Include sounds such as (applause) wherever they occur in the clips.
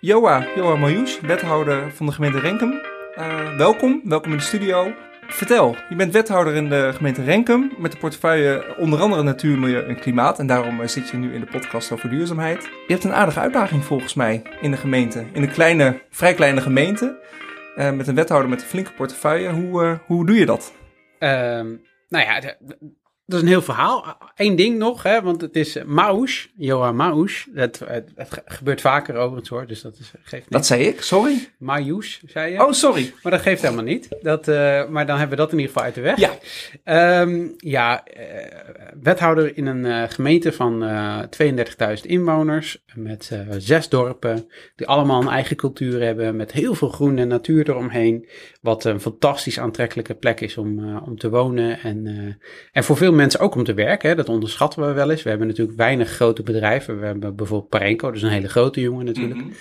Joa, Joa Marjoes, wethouder van de gemeente Renkum. Uh, welkom, welkom in de studio. Vertel, je bent wethouder in de gemeente Renkum met de portefeuille onder andere natuur, milieu en klimaat. En daarom uh, zit je nu in de podcast over duurzaamheid. Je hebt een aardige uitdaging volgens mij in de gemeente. In een kleine, vrij kleine gemeente. Uh, met een wethouder met een flinke portefeuille. Hoe, hoe doe je dat? nou ja, dat is een heel verhaal. Eén ding nog, hè, want het is Maus, Johan Maus. Het, het, het, gebeurt vaker overigens hoor, dus dat is, geeft niet. Dat zei ik, sorry. Maus, zei je. Oh, sorry. Maar dat geeft helemaal niet. Dat, uh, maar dan hebben we dat in ieder geval uit de weg. Ja. Um, ja, uh, wethouder in een uh, gemeente van 32.000 inwoners, met zes dorpen, die allemaal een eigen cultuur hebben, met heel veel groen en natuur eromheen. Wat een fantastisch aantrekkelijke plek is om, om te wonen en, en voor veel mensen ook om te werken. Hè. Dat onderschatten we wel eens. We hebben natuurlijk weinig grote bedrijven. We hebben bijvoorbeeld Parenco, dus een hele grote jongen natuurlijk. Mm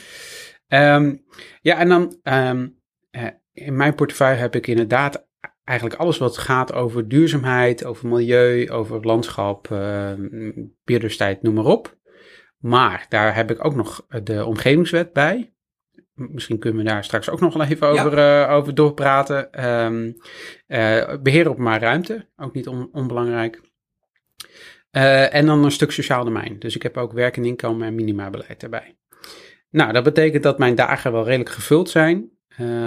um, ja, en dan um, in mijn portefeuille heb ik inderdaad eigenlijk alles wat gaat over duurzaamheid, over milieu, over landschap, uh, biodiversiteit, noem maar op. Maar daar heb ik ook nog de omgevingswet bij. Misschien kunnen we daar straks ook nog wel even over, uh, over doorpraten. Um, uh, beheer openbaar ruimte, ook niet on onbelangrijk. Uh, en dan een stuk sociaal domein. Dus ik heb ook werk en inkomen en minimabeleid erbij. Nou, dat betekent dat mijn dagen wel redelijk gevuld zijn.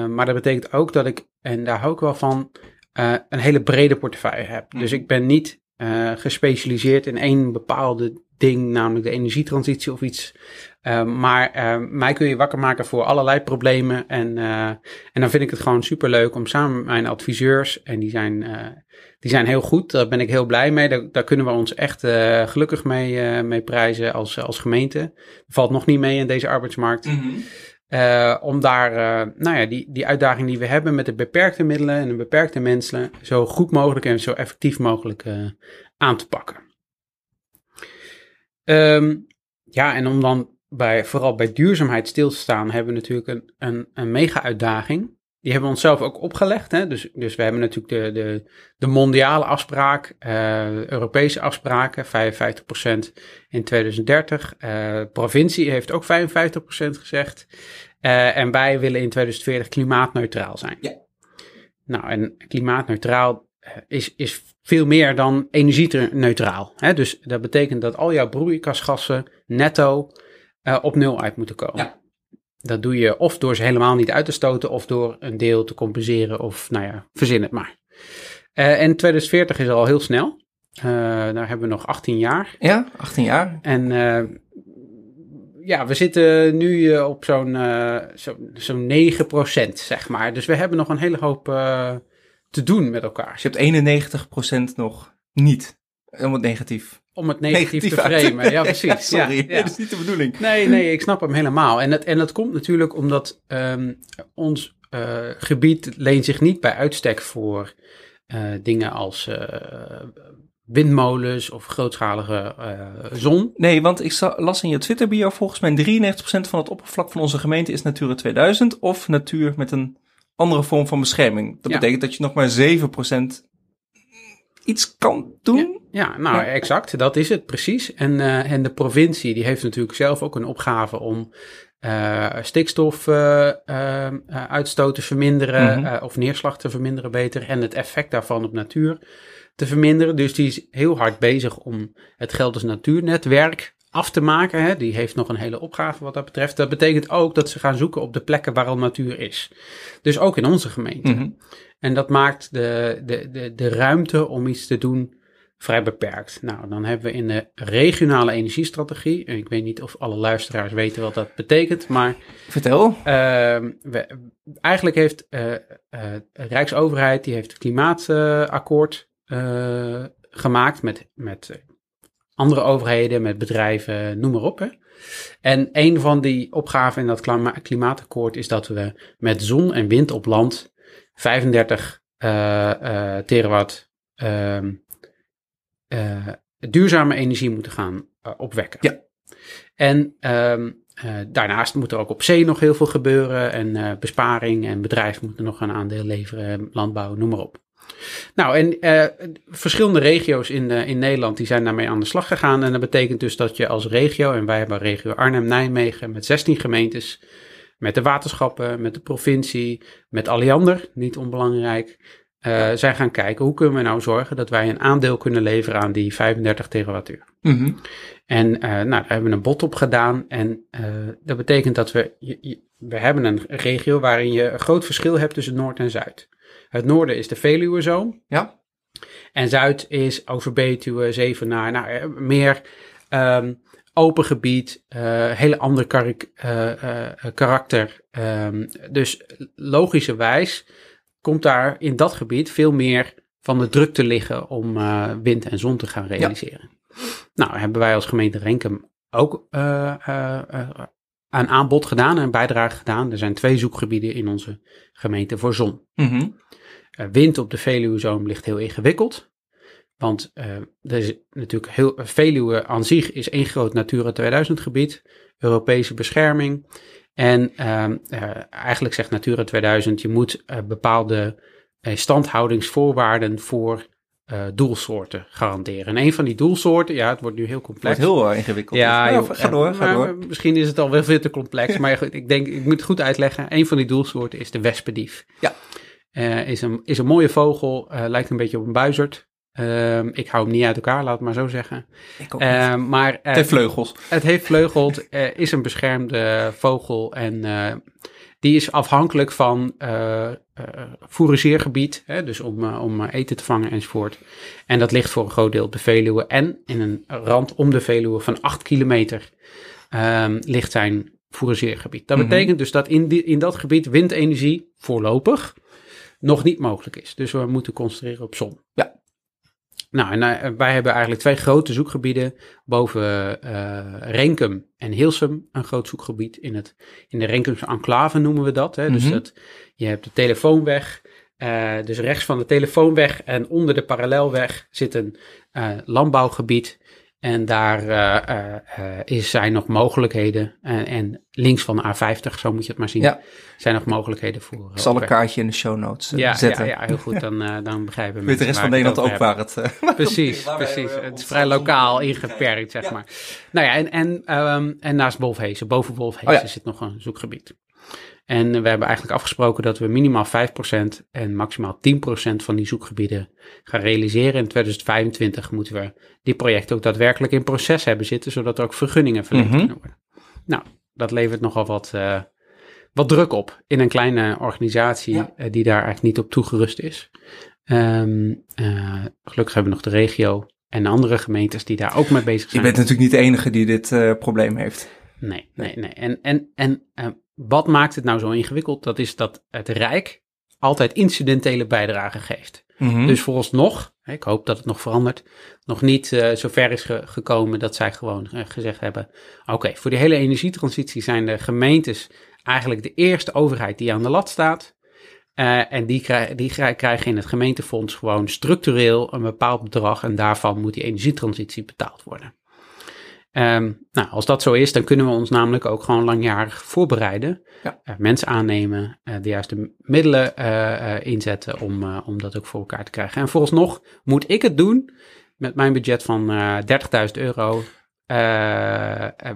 maar dat betekent ook dat ik, en daar hou ik wel van, een hele brede portefeuille heb. Mm. Dus ik ben niet gespecialiseerd in één bepaalde ding, namelijk de energietransitie of iets. Uh, maar uh, mij kun je wakker maken voor allerlei problemen. En, uh, en dan vind ik het gewoon super leuk om samen met mijn adviseurs, en die zijn, die zijn heel goed, daar ben ik heel blij mee. Daar, daar kunnen we ons echt gelukkig mee, mee prijzen als, als gemeente. valt nog niet mee in deze arbeidsmarkt. Mm -hmm. om daar, nou ja, die, die uitdaging die we hebben met de beperkte middelen en de beperkte mensen, zo goed mogelijk en zo effectief mogelijk aan te pakken. Um, ja, en om dan bij, vooral bij duurzaamheid stil te staan, hebben we natuurlijk een, een, een mega-uitdaging. Die hebben we onszelf ook opgelegd. Hè? Dus, dus we hebben natuurlijk de, de, de mondiale afspraak, uh, Europese afspraken, 55% in 2030. Uh, provincie heeft ook 55% gezegd. Uh, en wij willen in 2040 klimaatneutraal zijn. Ja. Nou, en klimaatneutraal is, is veel meer dan energie-neutraal. Dus dat betekent dat al jouw broeikasgassen netto uh, op nul uit moeten komen. Ja. Dat doe je of door ze helemaal niet uit te stoten, of door een deel te compenseren, of nou ja, verzin het maar. Uh, en 2040 is al heel snel. Uh, daar hebben we nog 18 jaar. Ja, 18 jaar. En ja, we zitten nu op zo'n zo'n zo 9% zeg maar. Dus we hebben nog een hele hoop te doen met elkaar. Dus je hebt 91% nog niet. Het negatief. Om het negatief, negatief te framen. Ja, (laughs) precies. ja, sorry, ja, ja. dat is niet de bedoeling. Nee, nee, ik snap hem helemaal. En dat, en dat komt natuurlijk omdat um, ons uh, gebied leent zich niet bij uitstek voor uh, dingen als uh, windmolens of grootschalige zon. Nee, want ik las in je Twitter-bio volgens mij 93% van het oppervlak van onze gemeente is Natura 2000 of natuur met een andere vorm van bescherming. Dat betekent dat je nog maar 7% iets kan doen. Ja, nou ja. exact. Dat is het precies. En, uh, en de provincie die heeft natuurlijk zelf ook een opgave om uh, stikstofuitstoot uh, te verminderen mm -hmm. of neerslag te verminderen beter en het effect daarvan op natuur te verminderen. Dus die is heel hard bezig om het Gelders Natuurnetwerk af te maken. Hè. Die heeft nog een hele opgave wat dat betreft. Dat betekent ook dat ze gaan zoeken op de plekken waar al natuur is. Dus ook in onze gemeente. Mhm. En dat maakt de, de, de, de ruimte om iets te doen vrij beperkt. Nou, dan hebben we in de regionale energiestrategie, en ik weet niet of alle luisteraars weten wat dat betekent, maar... Vertel. Uh, we, eigenlijk heeft uh, uh, Rijksoverheid, die heeft het klimaatakkoord uh, gemaakt met, met andere overheden, met bedrijven, noem maar op. Hè. En een van die opgaven in dat klimaatakkoord is dat we met zon en wind op land 35 uh, uh, terawatt uh, duurzame energie moeten gaan opwekken. Ja. En um, daarnaast moet er ook op zee nog heel veel gebeuren en besparing en bedrijven moeten nog een aandeel leveren, landbouw, noem maar op. Nou, en eh, verschillende regio's in, eh, in Nederland die zijn daarmee aan de slag gegaan. En dat betekent dus dat je als regio, en wij hebben regio Arnhem-Nijmegen met 16 gemeentes, met de waterschappen, met de provincie, met Alliander, niet onbelangrijk, eh, zijn gaan kijken hoe kunnen we nou zorgen dat wij een aandeel kunnen leveren aan die 35 terawattuur. Mhm. En nou, daar hebben we een bod op gedaan. En dat betekent dat we, je- je- we hebben een regio waarin je een groot verschil hebt tussen Noord en Zuid. Het noorden is de Veluwezoom. Ja. En Zuid is over Betuwe, Zevenaar, nou, eh, meer ehm, open gebied, eh hele ander karik- eh, karakter. Ehm, dus logischerwijs komt daar in dat gebied veel meer van de druk te liggen om wind en zon te gaan realiseren. Nou, hebben wij als gemeente Renkum ook eh, een aanbod gedaan, een bijdrage gedaan. Er zijn twee zoekgebieden in onze gemeente voor zon. Mhm. Eh, wind op de Veluwezoom ligt heel ingewikkeld. Want eh, er is natuurlijk heel, Veluwe aan zich is één groot Natura 2000 gebied, Europese bescherming. En ehm, eh, eigenlijk zegt Natura 2000, je moet eh, bepaalde eh, standhoudingsvoorwaarden voor eh, doelsoorten garanderen. En een van die doelsoorten, ja, het wordt nu heel Het complex. wordt heel eh, ingewikkeld. Ja, Nou, joh, ga door, ga door. Misschien is het al wel veel te complex, maar goed, ik denk, ik moet het goed uitleggen. Een van die doelsoorten is de wespendief. Ja. Eh, is, een, is een mooie vogel, lijkt een beetje op een buizerd. Ehm, ik hou hem niet uit elkaar, laat het maar zo zeggen. Ik ook. Ehm, maar Het heeft vleugels. het heeft vleugeld, eh, is een beschermde vogel en die is afhankelijk van fourageergebied, hè, dus om, eh, om eten te vangen enzovoort. En dat ligt voor een groot deel op de Veluwe en in een rand om de Veluwe van 8 kilometer ehm, ligt zijn fourageergebied. Dat Mhm. betekent dus dat in, die, in dat gebied windenergie voorlopig nog niet mogelijk is. Dus we moeten concentreren op zon. Ja. Nou, en eh, wij hebben eigenlijk twee grote zoekgebieden. Boven eh, Renkum en Hilsum een groot zoekgebied. In, het, in de Renkumse enclave noemen we dat. Hè? Dus Mhm. dat, je hebt de telefoonweg. eh, dus rechts van de telefoonweg en onder de parallelweg zit een landbouwgebied. En daar eh, eh, eh, is, zijn nog mogelijkheden. En, en links van de A50, zo moet je het maar zien, Ja. zijn nog mogelijkheden voor. eh, Ik zal een kaartje in de show notes ja, zetten. ja, ja, heel goed. Dan, dan begrijpen we. Weet de rest van Nederland ook waar het... (laughs) Precies, precies. Het is vrij lokaal ingeperkt, zeg Ja. maar. Nou ja, en, en, ehm, en naast Wolfhezen, boven Wolfhezen Oh ja. zit nog een zoekgebied. En we hebben eigenlijk afgesproken dat we minimaal 5% en maximaal 10% van die zoekgebieden gaan realiseren. In 2025 moeten we die projecten ook daadwerkelijk in proces hebben zitten, zodat er ook vergunningen verleend Mhm. kunnen worden. Nou, dat levert nogal wat, eh, wat druk op in een kleine organisatie Ja. eh, die daar eigenlijk niet op toegerust is. Ehm, eh, gelukkig hebben we nog de regio en andere gemeentes die daar ook mee bezig Je zijn. bent natuurlijk niet de enige die dit probleem heeft. Nee, nee, nee. En, en, en wat maakt het nou zo ingewikkeld? Dat is dat het Rijk altijd incidentele bijdragen geeft. Mhm. Dus vooralsnog, ik hoop dat het nog verandert, nog niet eh zo ver is ge- gekomen dat zij gewoon eh, gezegd hebben: oké, voor die hele energietransitie zijn de gemeentes eigenlijk de eerste overheid die aan de lat staat. Eh, en die, die krij- krijgen in het gemeentefonds gewoon structureel een bepaald bedrag en daarvan moet die energietransitie betaald worden. Ehm, nou, als dat zo is, dan kunnen we ons namelijk ook gewoon langjarig voorbereiden. Ja. Eh, mensen aannemen, eh, de juiste middelen eh, inzetten om, om dat ook voor elkaar te krijgen. En vooralsnog moet ik het doen met mijn budget van eh 30.000 euro.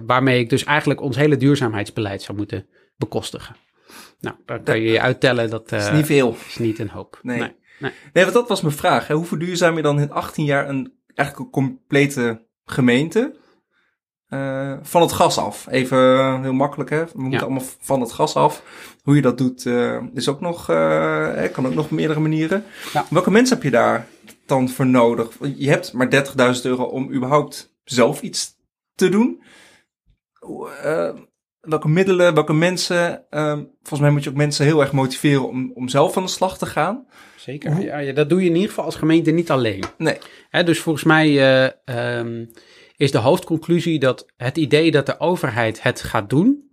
waarmee ik dus eigenlijk ons hele duurzaamheidsbeleid zou moeten bekostigen. Nou, dan kan je je uittellen dat is niet veel. is niet een hoop. Nee. nee. Nee, want dat was mijn vraag. Hè. Hoe verduurzaam je dan in 18 jaar een, eigenlijk een complete gemeente eh, van het gas af? Even eh, heel makkelijk, hè? We moeten Ja. allemaal van het gas af. Hoe je dat doet, eh, is ook nog, eh, hè, kan ook nog op meerdere manieren. Ja. Welke mensen heb je daar dan voor nodig? Je hebt maar 30.000 euro om überhaupt zelf iets te doen. Eh, welke middelen, welke mensen? eh, volgens mij moet je ook mensen heel erg motiveren om, om zelf aan de slag te gaan. Zeker. Ja, ja, dat doe je in ieder geval als gemeente niet alleen. Nee. Hè, dus volgens mij eh, ehm, is de hoofdconclusie dat het idee dat de overheid het gaat doen.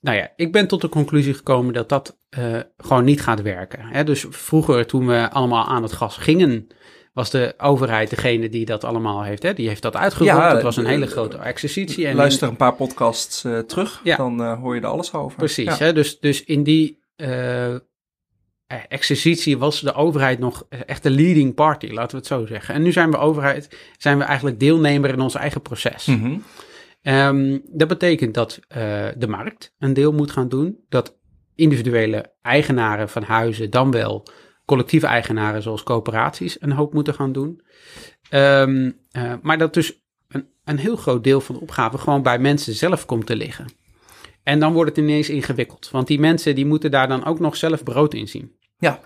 Nou ja, ik ben tot de conclusie gekomen dat dat eh, gewoon niet gaat werken. Hè, dus vroeger, toen we allemaal aan het gas gingen, was de overheid degene die dat allemaal heeft. Hè? Die heeft dat uitgeroepen. Ja, dat was een eh, hele grote exercitie. En Luister een paar podcasts eh, terug, Ja. dan hoor je er alles over. Precies, Ja. hè? Dus, dus in die. Exercitie was de overheid nog echt de leading party, laten we het zo zeggen. En nu zijn we overheid, zijn we eigenlijk deelnemer in ons eigen proces. Mhm. Ehm, dat betekent dat eh, de markt een deel moet gaan doen. Dat individuele eigenaren van huizen, dan wel collectieve eigenaren zoals coöperaties, een hoop moeten gaan doen. Ehm, eh, maar dat dus een, een heel groot deel van de opgave gewoon bij mensen zelf komt te liggen. En dan wordt het ineens ingewikkeld. Want die mensen die moeten daar dan ook nog zelf brood in zien. Ja.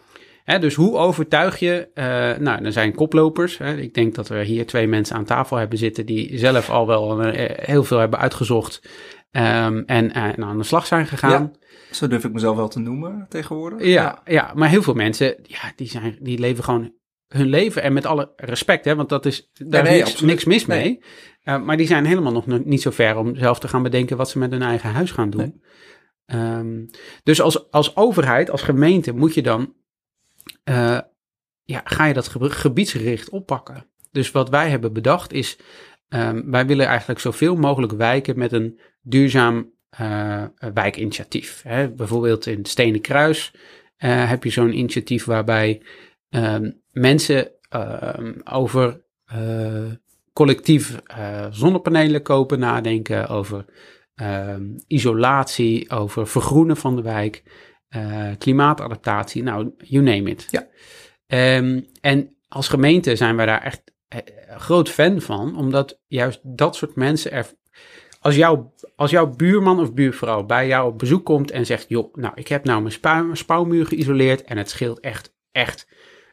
Dus hoe overtuig je, eh, nou, er zijn koplopers. Hè. Ik denk dat we hier twee mensen aan tafel hebben zitten die zelf al wel eh, heel veel hebben uitgezocht ehm, en, eh, en aan de slag zijn gegaan. Zo durf ik mezelf wel te noemen tegenwoordig. Ja, ja. maar heel veel mensen, ja, die, zijn, die leven gewoon hun leven. En met alle respect, hè, want dat is, daar nee, is niks, niks mis Nee. mee. Uh, maar die zijn helemaal nog no- niet zo ver om zelf te gaan bedenken wat ze met hun eigen huis gaan doen. Ehm, dus als, als overheid, als gemeente, moet je dan, eh, ja, ga je dat ge- gebiedsgericht oppakken. Dus wat wij hebben bedacht is, ehm, wij willen eigenlijk zoveel mogelijk wijken met een duurzaam eh, wijkinitiatief. Hè? Bijvoorbeeld in Stenen Kruis eh, heb je zo'n initiatief waarbij ehm, mensen over collectief zonnepanelen kopen nadenken, over ehm, isolatie, over vergroenen van de wijk, eh, klimaatadaptatie, nou, you name it. Ja. Ehm, en als gemeente zijn wij daar echt eh, groot fan van, omdat juist dat soort mensen er. Als, jouw als jouw buurman of buurvrouw bij jou op bezoek komt en zegt: Joh, nou, ik heb nou mijn spouw, spouwmuur geïsoleerd en het scheelt echt, echt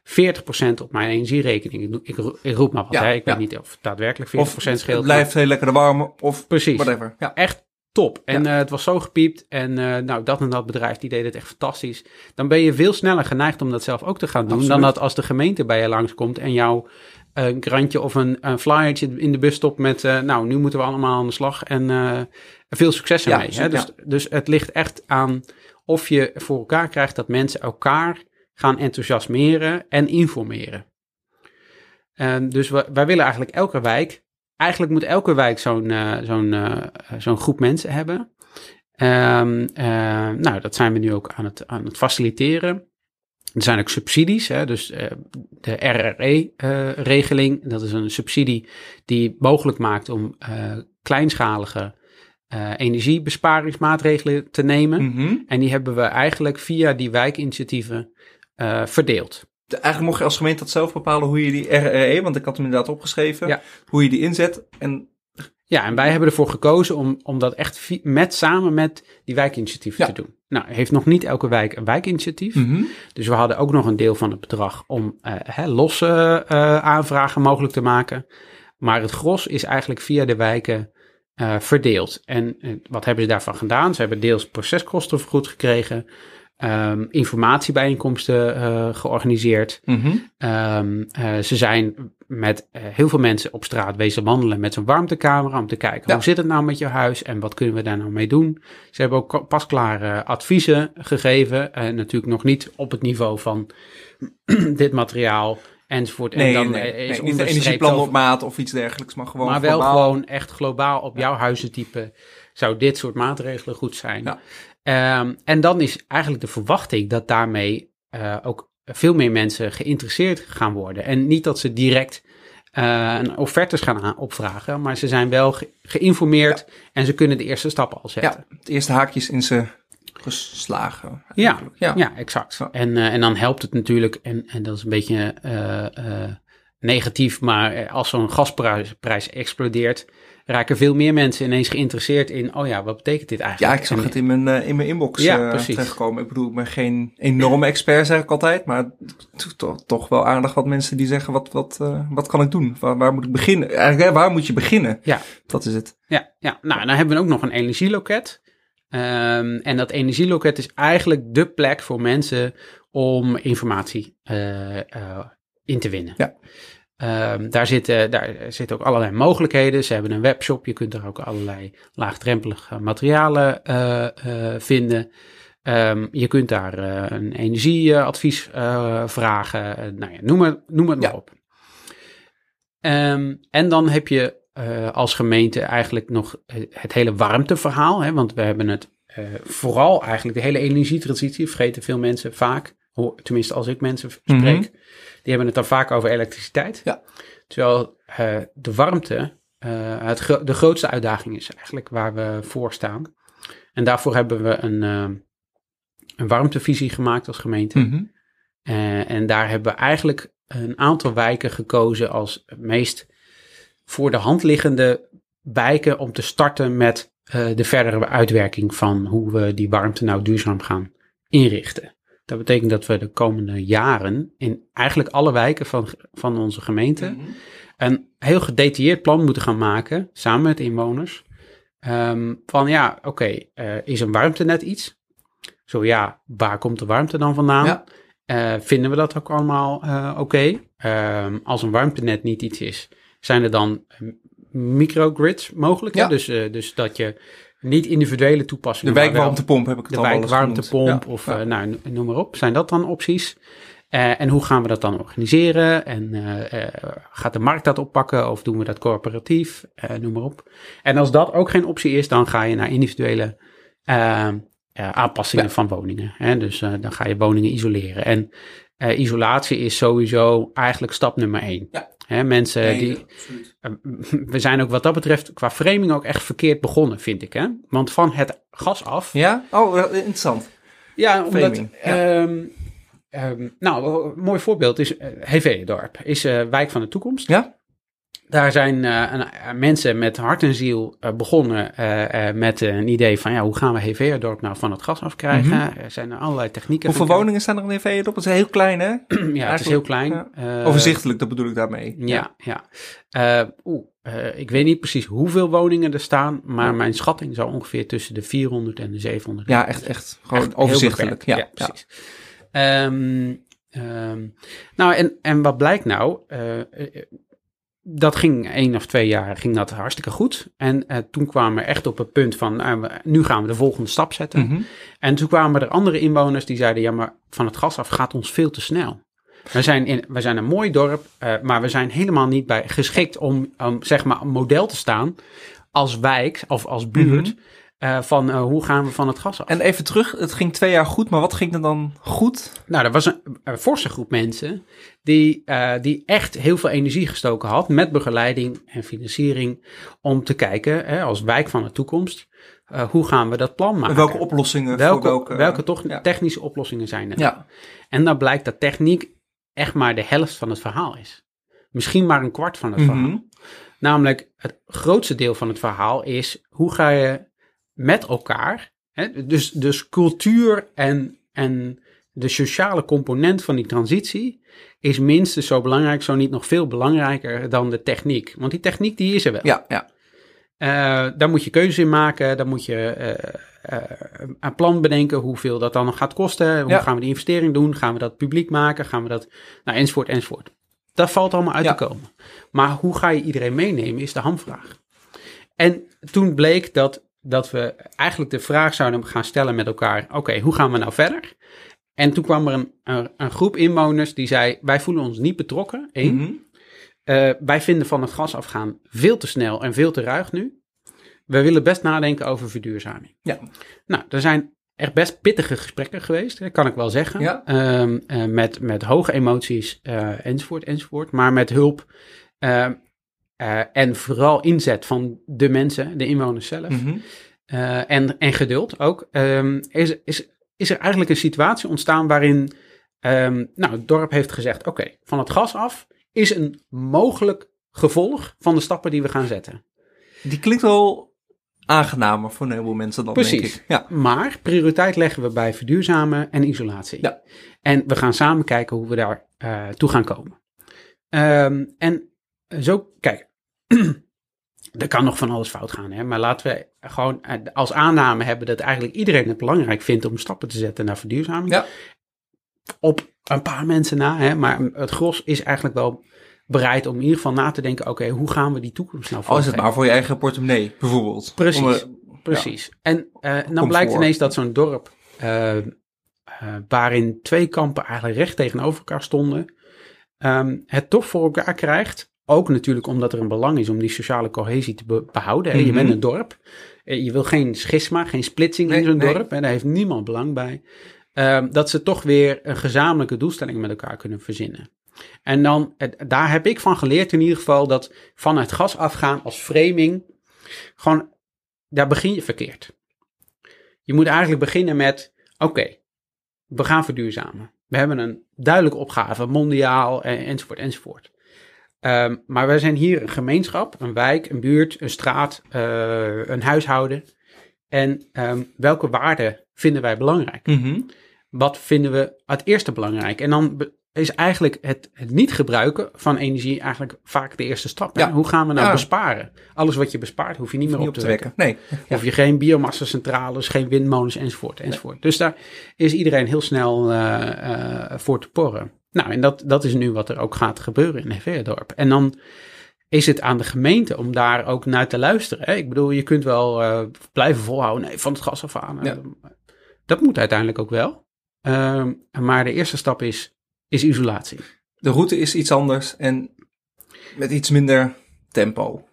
40% op mijn energierekening. Ik, ik, ro- ik roep maar wat, Ja, hè? ik ja. weet niet of het daadwerkelijk 40% Of het scheelt. blijft heel lekker warm of Precies. whatever. Ja. Echt top. En eh, het was zo gepiept. En eh, nou, dat en dat bedrijf, die deed het echt fantastisch. Dan ben je veel sneller geneigd om dat zelf ook te gaan doen. Absoluut. Dan dat als de gemeente bij je langskomt en jou een krantje of een, een flyertje in de bus stopt met... eh, nou, nu moeten we allemaal aan de slag en veel succes Ja, ermee. hè? Dus, dus het ligt echt aan of je voor elkaar krijgt dat mensen elkaar gaan enthousiasmeren en informeren. Dus we, wij willen eigenlijk elke wijk, eigenlijk moet elke wijk zo'n eh, zo'n eh, zo'n groep mensen hebben. Eh, nou, dat zijn we nu ook aan het, aan het faciliteren. Er zijn ook subsidies, hè, dus de RRE-regeling, dat is een subsidie die mogelijk maakt om kleinschalige energiebesparingsmaatregelen te nemen. Mhm. En die hebben we eigenlijk via die wijkinitiatieven verdeeld. Eigenlijk mocht je als gemeente dat zelf bepalen hoe je die RRE, want ik had hem inderdaad opgeschreven, Ja. hoe je die inzet. En Ja, en wij hebben ervoor gekozen om, om dat echt met, samen met die wijkinitiatieven Ja. te doen. Nou, heeft nog niet elke wijk een wijkinitiatief. Mhm. Dus we hadden ook nog een deel van het bedrag om eh, hè, losse eh, aanvragen mogelijk te maken. Maar het gros is eigenlijk via de wijken eh, verdeeld. En wat hebben ze daarvan gedaan? Ze hebben deels proceskosten vergoed gekregen. Ehm, informatiebijeenkomsten eh, georganiseerd. Mhm. Ehm, eh, ze zijn met eh, heel veel mensen op straat wezen wandelen met zo'n warmtecamera om te kijken Ja. hoe zit het nou met je huis en wat kunnen we daar nou mee doen. Ze hebben ook pasklare adviezen gegeven, en natuurlijk nog niet op het niveau van (clears throat) dit materiaal enzovoort. Nee, en dan nee, nee, is niet een energieplan op maat of iets dergelijks, maar gewoon maar wel globaal. gewoon echt globaal op jouw huizentype zou dit soort maatregelen goed zijn. Ja. Ehm, en dan is eigenlijk de verwachting dat daarmee eh, ook veel meer mensen geïnteresseerd gaan worden. En niet dat ze direct eh, een offertes gaan aan- opvragen, maar ze zijn wel ge- geïnformeerd en ze kunnen de eerste stappen al zetten. Ja, het eerste haakjes in ze geslagen. Ja, ja. ja. exact. Ja. En, eh, en dan helpt het natuurlijk, en, en dat is een beetje negatief, maar als zo'n gasprijs prijs explodeert, raken veel meer mensen ineens geïnteresseerd in, oh ja, wat betekent dit eigenlijk? Ja, ik zag En- het in mijn, eh, in mijn inbox Ja, precies. terechtkomen. Ik bedoel, ik ben geen enorme expert, zeg ik altijd. Maar to- to- toch wel aardig wat mensen die zeggen, wat, wat, eh, wat kan ik doen? Waar, waar moet ik beginnen? Eigenlijk, waar moet je beginnen? Ja. Dat is het. Ja, ja, nou, en dan hebben we ook nog een energieloket. Ehm, en dat energieloket is eigenlijk de plek voor mensen om informatie in te winnen. Ja. Ehm, daar, zitten, daar zitten ook allerlei mogelijkheden. Ze hebben een webshop. Je kunt daar ook allerlei laagdrempelige materialen eh, eh, vinden. Ehm, je kunt daar eh, een energieadvies vragen. Nou ja, noem, het, noem het maar Ja. op. Ehm, en dan heb je als gemeente eigenlijk nog het hele warmteverhaal. Hè, want we hebben het vooral eigenlijk de hele energietransitie, vergeten veel mensen vaak, Hoe, tenminste, als ik mensen spreek, Mhm. die hebben het dan vaak over elektriciteit. Ja. Terwijl eh, de warmte eh, het gro- de grootste uitdaging is eigenlijk waar we voor staan. En daarvoor hebben we een, eh, een warmtevisie gemaakt als gemeente. Mhm. En daar hebben we eigenlijk een aantal wijken gekozen als het meest voor de hand liggende wijken om te starten met de verdere uitwerking van hoe we die warmte nou duurzaam gaan inrichten. Dat betekent dat we de komende jaren in eigenlijk alle wijken van, van onze gemeente Mhm. een heel gedetailleerd plan moeten gaan maken, samen met inwoners. Ehm, van ja, oké, eh, is een warmtenet iets? Zo ja, waar komt de warmte dan vandaan? Ja. Eh, vinden we dat ook allemaal eh, oké? Ehm, als een warmtenet niet iets is, zijn er dan microgrids mogelijk? Ja. Dus, dus dat je niet individuele De toepassingen... wel- wijkwarmtepomp heb ik het de al eens wijkwarmtepomp of Ja. eh, nou, no- noem maar op. Zijn dat dan opties? Eh, en hoe gaan we dat dan organiseren? En eh, gaat de markt dat oppakken of doen we dat corporatief? Noem maar op. En als dat ook geen optie is, dan ga je naar individuele aanpassingen Ja. van woningen. Hè? Dus dan ga je woningen isoleren. En isolatie is sowieso eigenlijk stap nummer één. Ja. Hè, mensen Nee, die, eh, (laughs) we zijn ook wat dat betreft qua framing ook echt verkeerd begonnen, vind ik. Hè? Want van het gas af Ja? Oh, interessant. ja, omdat... Framing, ja. ehm, ehm, nou, een mooi voorbeeld is uh, Heveendorp. Is eh wijk van de toekomst. Ja? Daar zijn eh, een- eh, mensen met hart en ziel eh, begonnen met een idee van... ja, hoe gaan we Heveendorp nou van het gas afkrijgen? Er zijn er allerlei technieken. Mhm. Hoeveel woningen staan er in EV op? Dat is heel klein, hè? (clears throat) Ja, het is heel klein. Ja. Overzichtelijk, dat bedoel ik daarmee. Ja, ja. Eh, Oeh, eh, ik weet niet precies hoeveel woningen er staan... maar mijn schatting zou ongeveer tussen de 400 en de 700 Ja, echt, echt. Gewoon Echt overzichtelijk. Ja, ja. precies. Ehm, ehm, nou, en, en wat blijkt nou? Dat ging één of twee jaar ging dat hartstikke goed. En eh, toen kwamen we echt op het punt van, nou, nu gaan we de volgende stap zetten. Mhm. En toen kwamen er andere inwoners die zeiden, ja, maar van het gas af gaat ons veel te snel. We zijn, in, we zijn een mooi dorp, eh, maar we zijn helemaal niet bij geschikt om, om zeg maar een model te staan als wijk of als buurt. Mhm. Eh, van eh, hoe gaan we van het gas af? En even terug, het ging twee jaar goed, maar wat ging er dan goed? Nou, er was een, een forse groep mensen die, eh, die echt heel veel energie gestoken had met begeleiding en financiering om te kijken, hè, als wijk van de toekomst, hoe gaan we dat plan maken? Welke oplossingen welke, voor welke... welke toch ja. technische oplossingen zijn er? Ja, En dan blijkt dat techniek echt maar de helft van het verhaal is. Misschien maar een kwart van het Mhm. verhaal. Namelijk, het grootste deel van het verhaal is hoe ga je met elkaar, hè, dus, dus cultuur en, en de sociale component van die transitie is minstens zo belangrijk, zo niet nog veel belangrijker dan de techniek. Want die techniek die is er wel. ja, ja. Eh, daar moet je keuzes in maken. Dan moet je eh, een plan bedenken hoeveel dat dan gaat kosten. Hoe Ja. gaan we die investering doen? Gaan we dat publiek maken? Gaan we dat... Nou, enzovoort, enzovoort. Dat valt allemaal uit Ja. te komen. Maar hoe ga je iedereen meenemen is de hamvraag. En toen bleek dat, dat we eigenlijk de vraag zouden gaan stellen met elkaar. Oké, hoe gaan we nou verder? En toen kwam er een, een, een groep inwoners die zei... wij voelen ons niet betrokken, één. Mhm. Eh, wij vinden van het gas afgaan veel te snel en veel te ruig nu. We willen best nadenken over verduurzaming. Ja. Nou, er zijn echt best pittige gesprekken geweest, hè, kan ik wel zeggen. Ja. Ehm, eh, met, met hoge emoties eh, enzovoort, enzovoort. Maar met hulp eh, en vooral inzet van de mensen, de inwoners zelf. Mhm. Eh, en, en geduld ook, ehm, is, is, is er eigenlijk een situatie ontstaan waarin ehm, nou, het dorp heeft gezegd: oké, van het gas af is een mogelijk gevolg van de stappen die we gaan zetten. Die klinkt wel aangenamer voor een heleboel mensen dan, denk Precies. ik. Ja. Maar prioriteit leggen we bij verduurzamen en isolatie. Ja. En we gaan samen kijken hoe we daar eh, toe gaan komen. Ehm, en zo, kijk, (clears throat) er kan nog van alles fout gaan, hè? maar laten we gewoon eh, als aanname hebben dat eigenlijk iedereen het belangrijk vindt om stappen te zetten naar verduurzaming. Ja. Op een paar mensen na, hè? maar het gros is eigenlijk wel bereid om in ieder geval na te denken, oké, hoe gaan we die toekomst nou Al is het maar voor je eigen portemonnee, bijvoorbeeld. Precies. Om, eh, Precies. En eh, dan blijkt ineens dat zo'n dorp, waarin twee kampen eigenlijk recht tegenover elkaar stonden, ehm, het toch voor elkaar krijgt. Ook natuurlijk omdat er een belang is om die sociale cohesie te be- behouden. hè. Je Mhm. bent een dorp. Eh, Je wil geen schisma, geen splitsing in zo'n nee. dorp. En daar heeft niemand belang bij. ehm, dat ze toch weer een gezamenlijke doelstelling met elkaar kunnen verzinnen. En dan, eh, daar heb ik van geleerd in ieder geval dat van het gas afgaan als framing, gewoon, daar begin je verkeerd. Je moet eigenlijk beginnen met, oké, we gaan verduurzamen. We hebben een duidelijke opgave, mondiaal en, enzovoort, enzovoort. Ehm, maar wij zijn hier een gemeenschap, een wijk, een buurt, een straat, eh, een huishouden. En ehm, welke waarden vinden wij belangrijk? Mhm. Wat vinden we het eerste belangrijk? En dan is eigenlijk het, het niet gebruiken van energie eigenlijk vaak de eerste stap. Ja. Hoe gaan we nou Ja. besparen? Alles wat je bespaart, hoef je niet meer Niet op te wekken. Nee. Hoef je geen biomassa-centrales, geen windmolens enzovoort. enzovoort. Dus daar is iedereen heel snel eh, eh, voor te porren. Nou, en dat, dat is nu wat er ook gaat gebeuren in Heveerdorp. En dan is het aan de gemeente om daar ook naar te luisteren. Hè? Ik bedoel, je kunt wel eh, blijven volhouden, nee, van het gas af aan. Ja. Dat moet uiteindelijk ook wel. Ehm, maar de eerste stap is, is isolatie. De route is iets anders en met iets minder tempo.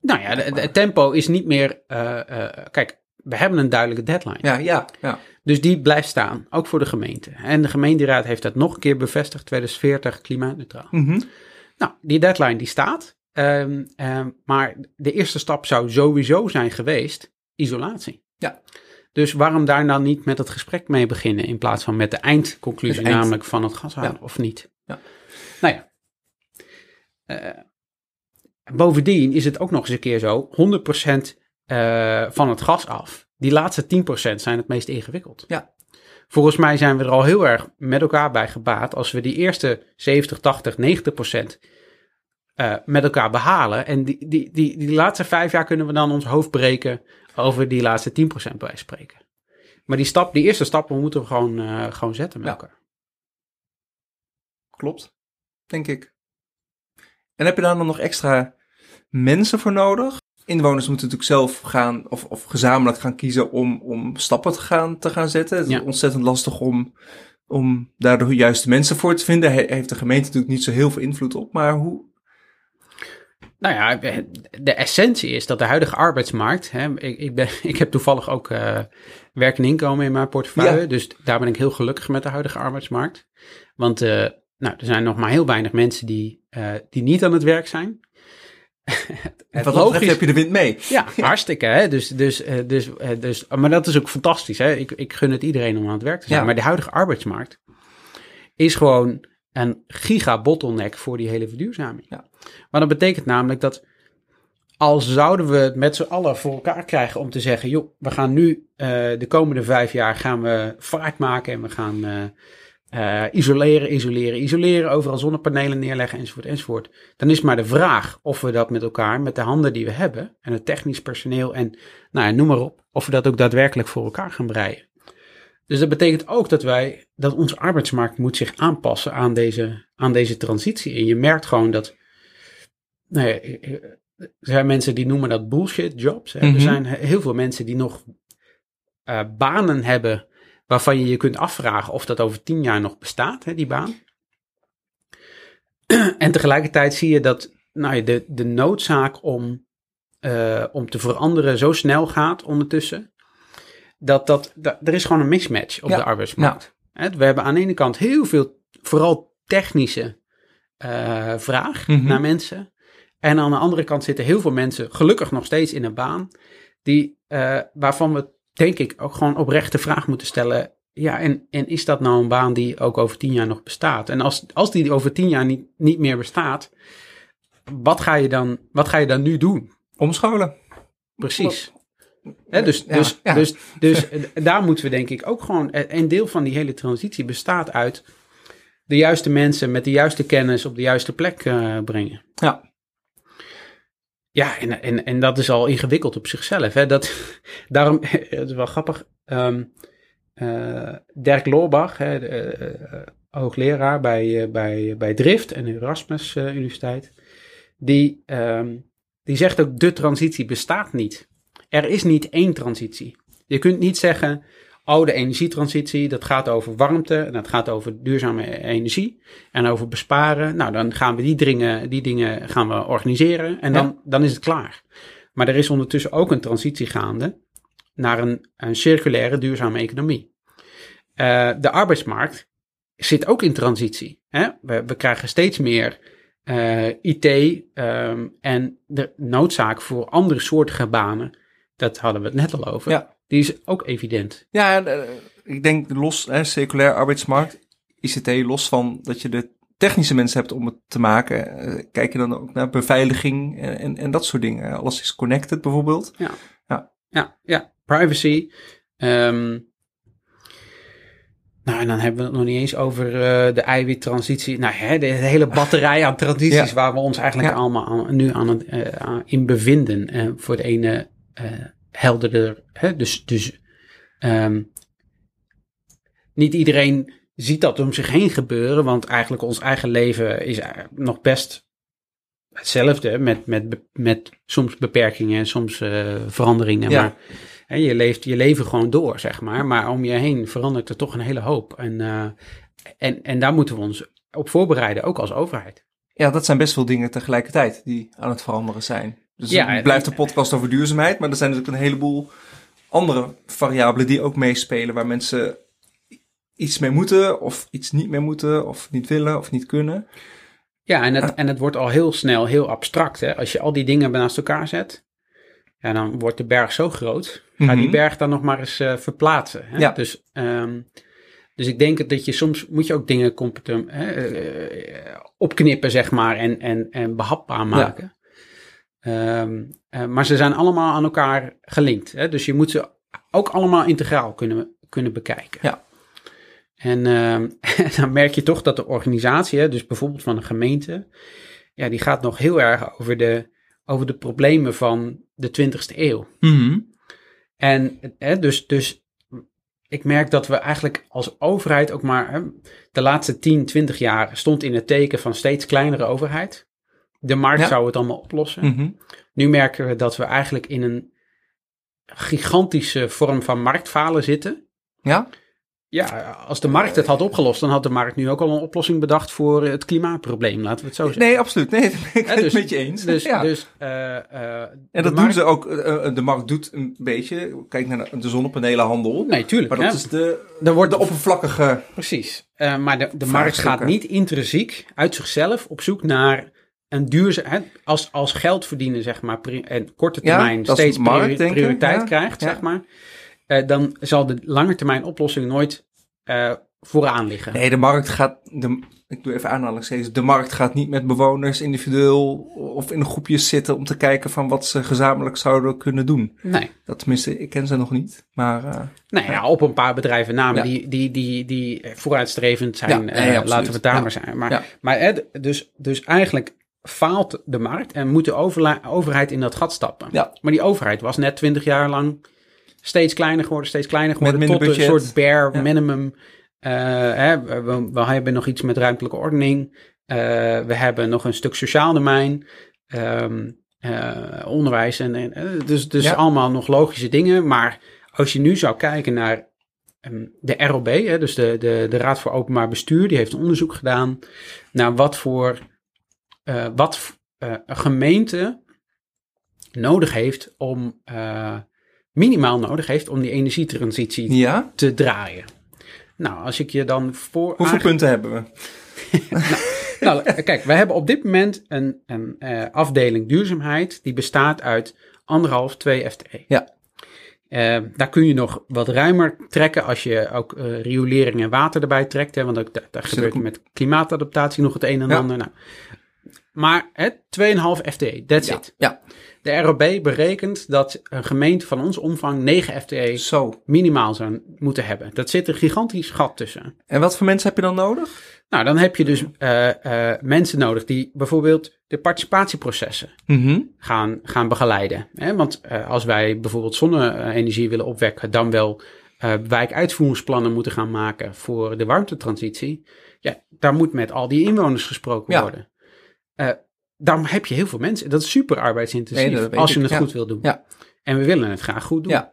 Nou ja, het tempo is niet meer... eh, eh, kijk, we hebben een duidelijke deadline. Ja, ja, ja. Dus die blijft staan, ook voor de gemeente. En de gemeenteraad heeft dat nog een keer bevestigd, 2040 klimaatneutraal. Mhm. Nou, die deadline die staat, Ehm, ehm, maar de eerste stap zou sowieso zijn geweest isolatie. Ja. Dus waarom daar dan niet met het gesprek mee beginnen in plaats van met de eindconclusie, Het eind. namelijk van het gas halen Ja. of niet? Ja. Nou ja. Eh, bovendien is het ook nog eens een keer zo, 100% eh, van het gas af. Die laatste 10% zijn het meest ingewikkeld. Ja. Volgens mij zijn we er al heel erg met elkaar bij gebaat als we die eerste 70, 80, 90% eh, met elkaar behalen. En die, die, die, die laatste vijf jaar kunnen we dan ons hoofd breken over die laatste 10% bij spreken. Maar die, stap, die eerste stappen moeten we gewoon, eh, gewoon zetten met Ja. elkaar. Klopt, denk ik. En heb je daar dan nog extra mensen voor nodig? Inwoners moeten natuurlijk zelf gaan of, of gezamenlijk gaan kiezen om, om stappen te gaan, te gaan zetten. Het is Ja. ontzettend lastig om, om daar de juiste mensen voor te vinden. He- heeft de gemeente natuurlijk niet zo heel veel invloed op. Maar hoe? Nou ja, de essentie is dat de huidige arbeidsmarkt. Hè, ik, ik, ben, (laughs) ik heb toevallig ook eh, werk en inkomen in mijn portefeuille. Ja. Dus daar ben ik heel gelukkig met de huidige arbeidsmarkt. Want eh, nou, er zijn nog maar heel weinig mensen die, eh, die niet aan het werk zijn. Wat dat betreft heb je de wind mee. Ja, (laughs) hartstikke. Hè? Dus, dus, eh, dus, eh, dus, maar dat is ook fantastisch. Hè? Ik, ik gun het iedereen om aan het werk te zijn. Ja. Maar de huidige arbeidsmarkt is gewoon een giga-bottleneck voor die hele verduurzaming. Ja. Maar dat betekent namelijk dat als zouden we het met z'n allen voor elkaar krijgen om te zeggen, joh, we gaan nu eh, de komende vijf jaar gaan we vaart maken en we gaan eh, isoleren, isoleren, isoleren, overal zonnepanelen neerleggen enzovoort, enzovoort. Dan is maar de vraag of we dat met elkaar, met de handen die we hebben en het technisch personeel en nou ja, noem maar op, of we dat ook daadwerkelijk voor elkaar gaan breien. Dus dat betekent ook dat wij, dat onze arbeidsmarkt moet zich aanpassen aan deze, aan deze transitie. En je merkt gewoon dat, nou ja, er zijn mensen die noemen dat bullshit jobs. Hè. Mhm. Er zijn he- heel veel mensen die nog eh, banen hebben waarvan je je kunt afvragen of dat over tien jaar nog bestaat, hè, die baan. (clears throat) en tegelijkertijd zie je dat nou de, de noodzaak om, eh, om te veranderen zo snel gaat ondertussen. Dat, dat, dat er is gewoon een mismatch op Ja, de arbeidsmarkt. We hebben aan de ene kant heel veel, vooral technische eh, vraag Mhm. naar mensen. En aan de andere kant zitten heel veel mensen gelukkig nog steeds in een baan. Die, eh, waarvan we denk ik ook gewoon oprecht de vraag moeten stellen. Ja, en, en is dat nou een baan die ook over tien jaar nog bestaat? En als, als die over tien jaar niet, niet meer bestaat, wat ga, je dan, wat ga je dan nu doen? Omscholen. Precies. Dus, Ja, dus, ja. dus, dus eh, (laughs) daar moeten we denk ik ook gewoon. eh, Een deel van die hele transitie bestaat uit de juiste mensen met de juiste kennis op de juiste plek eh, brengen. Ja. Ja, en, en, en dat is al ingewikkeld op zichzelf. Hè? Dat, (laughs) daarom, (laughs) het is wel grappig. ehm, eh, Dirk Loorbach, hè, de, eh, hoogleraar bij, eh, bij, bij Drift en Erasmus eh, Universiteit, die, ehm, die zegt ook: de transitie bestaat niet. Er is niet één transitie. Je kunt niet zeggen: oh, de energietransitie, dat gaat over warmte en dat gaat over duurzame energie en over besparen. Nou, dan gaan we die dingen, die dingen gaan we organiseren en dan, dan is het klaar. Maar er is ondertussen ook een transitie gaande naar een, een circulaire duurzame economie. eh, de arbeidsmarkt zit ook in transitie. Hè? We, we krijgen steeds meer eh, IT ehm, en de noodzaak voor andere soortige banen. Dat hadden we het net al over. Ja. Die is ook evident. Ja, en, eh, ik denk los, hè, circulair arbeidsmarkt, ICT, los van dat je de technische mensen hebt om het te maken, eh, kijk je dan ook naar beveiliging en, en, en dat soort dingen. Alles is connected bijvoorbeeld. Ja, ja. privacy. Ehm, nou, en dan hebben we het nog niet eens over eh, de eiwittransitie. Nou, hè, de hele batterij aan transities (laughs) Ja. waar we ons eigenlijk Ja. allemaal aan- nu aan het, in bevinden. Eh, voor de ene helderder. Hè? Dus, dus ehm, niet iedereen ziet dat om zich heen gebeuren, want eigenlijk ons eigen leven is eh, nog best hetzelfde, met, met, met soms beperkingen en soms eh, veranderingen. Ja. Maar hè, je leeft je leven gewoon door, zeg maar. Maar om je heen verandert er toch een hele hoop. En, eh, en, en daar moeten we ons op voorbereiden, ook als overheid. Ja, dat zijn best veel dingen tegelijkertijd die aan het veranderen zijn. Dus Ja, het blijft een podcast over duurzaamheid, maar er zijn natuurlijk een heleboel andere variabelen die ook meespelen, waar mensen iets mee moeten, of iets niet mee moeten, of niet willen, of niet kunnen. Ja, en het, en het wordt al heel snel heel abstract. Hè? Als je al die dingen naast elkaar zet, ja, dan wordt de berg zo groot. Ga die Mhm. berg dan nog maar eens eh, verplaatsen. Hè? Ja. Dus, ehm, dus ik denk dat je soms moet je ook dingen competent, hè, eh, opknippen, zeg maar, en, en, en behapbaar maken. Ehm, eh, maar ze zijn allemaal aan elkaar gelinkt. Hè? Dus je moet ze ook allemaal integraal kunnen, kunnen bekijken. Ja. En ehm, (laughs) dan merk je toch dat de organisatie, hè, dus bijvoorbeeld van een gemeente, ja, die gaat nog heel erg over de, over de problemen van de 20ste eeuw. En hè, dus, dus ik merk dat we eigenlijk als overheid ook maar hè, de laatste 10, 20 jaar stond in het teken van steeds kleinere overheid. De markt Ja. zou het allemaal oplossen. Mhm. Nu merken we dat we eigenlijk in een gigantische vorm van marktfalen zitten. Ja? Ja, als de markt het had opgelost, dan had de markt nu ook al een oplossing bedacht voor het klimaatprobleem, laten we het zo zeggen. Nee, absoluut. Nee, (laughs) dat ben ik Hè, het dus- met je eens. Dus, ja. dus, eh, eh, en dat doen markt- ze ook. eh, de markt doet een beetje. Kijk naar de zonnepanelenhandel. Nee, tuurlijk. Maar dat is de, Er wordt de oppervlakkige. Precies. Maar de, de markt gaat niet intrinsiek uit zichzelf op zoek naar een duurzaam... hè, Als, als geld verdienen, zeg maar, en korte termijn steeds priori- marktdenken, prioriteit ja, krijgt, ja. zeg maar, eh, dan zal de lange termijn oplossing nooit eh, vooraan liggen. Nee, de markt gaat. De, ik doe even aanhalingstekens. De markt gaat niet met bewoners individueel of in groepjes zitten om te kijken van wat ze gezamenlijk zouden kunnen doen. Nee. Dat tenminste, ik ken ze nog niet. Maar Nou ja, op een paar bedrijven namen die, die, die, die vooruitstrevend zijn. Nee, laten we het daar maar zijn. Maar, Ja. maar dus, dus eigenlijk faalt de markt en moet de overheid in dat gat stappen. Ja. Maar die overheid was net twintig jaar lang steeds kleiner geworden, steeds kleiner geworden. minder tot budget. een soort bare Ja. minimum. Hè, we, we hebben nog iets met ruimtelijke ordening. Eh, we hebben nog een stuk sociaal domein. ehm, eh, onderwijs. En, en, dus dus Ja. allemaal nog logische dingen. Maar als je nu zou kijken naar ehm, de ROB, hè, dus de, de, de Raad voor Openbaar Bestuur, die heeft een onderzoek gedaan naar wat voor eh, wat eh, een gemeente nodig heeft om eh, minimaal nodig heeft om die energietransitie ja, te draaien. Nou, als ik je dan voor. hoeveel punten hebben we? (laughs) nou, kijk, we hebben op dit moment een, een afdeling duurzaamheid die bestaat uit anderhalf, 2 FTE. Ja. Daar kun je nog wat ruimer trekken als je ook riolering en water erbij trekt. Hè, want ook, daar, gebeurt met klimaatadaptatie nog het een en Ja. ander. Nou, maar hè, 2,5 FTE, that's Ja, it. ja, De ROB berekent dat een gemeente van onze omvang 9 FTE zo. minimaal zou moeten hebben. Dat zit een gigantisch gat tussen. En wat voor mensen heb je dan nodig? Nou, dan heb je dus eh, eh, mensen nodig die bijvoorbeeld de participatieprocessen Mhm. gaan, gaan begeleiden. Hè? Want eh, als wij bijvoorbeeld zonne-energie willen opwekken, dan wel wijkuitvoeringsplannen moeten gaan maken voor de warmtetransitie. Ja, daar moet met al die inwoners gesproken Ja. worden. Daarom heb je heel veel mensen. Dat is super arbeidsintensief Nee, als je ik, het ja. goed wil doen. Ja. En we willen het graag goed doen. Ja.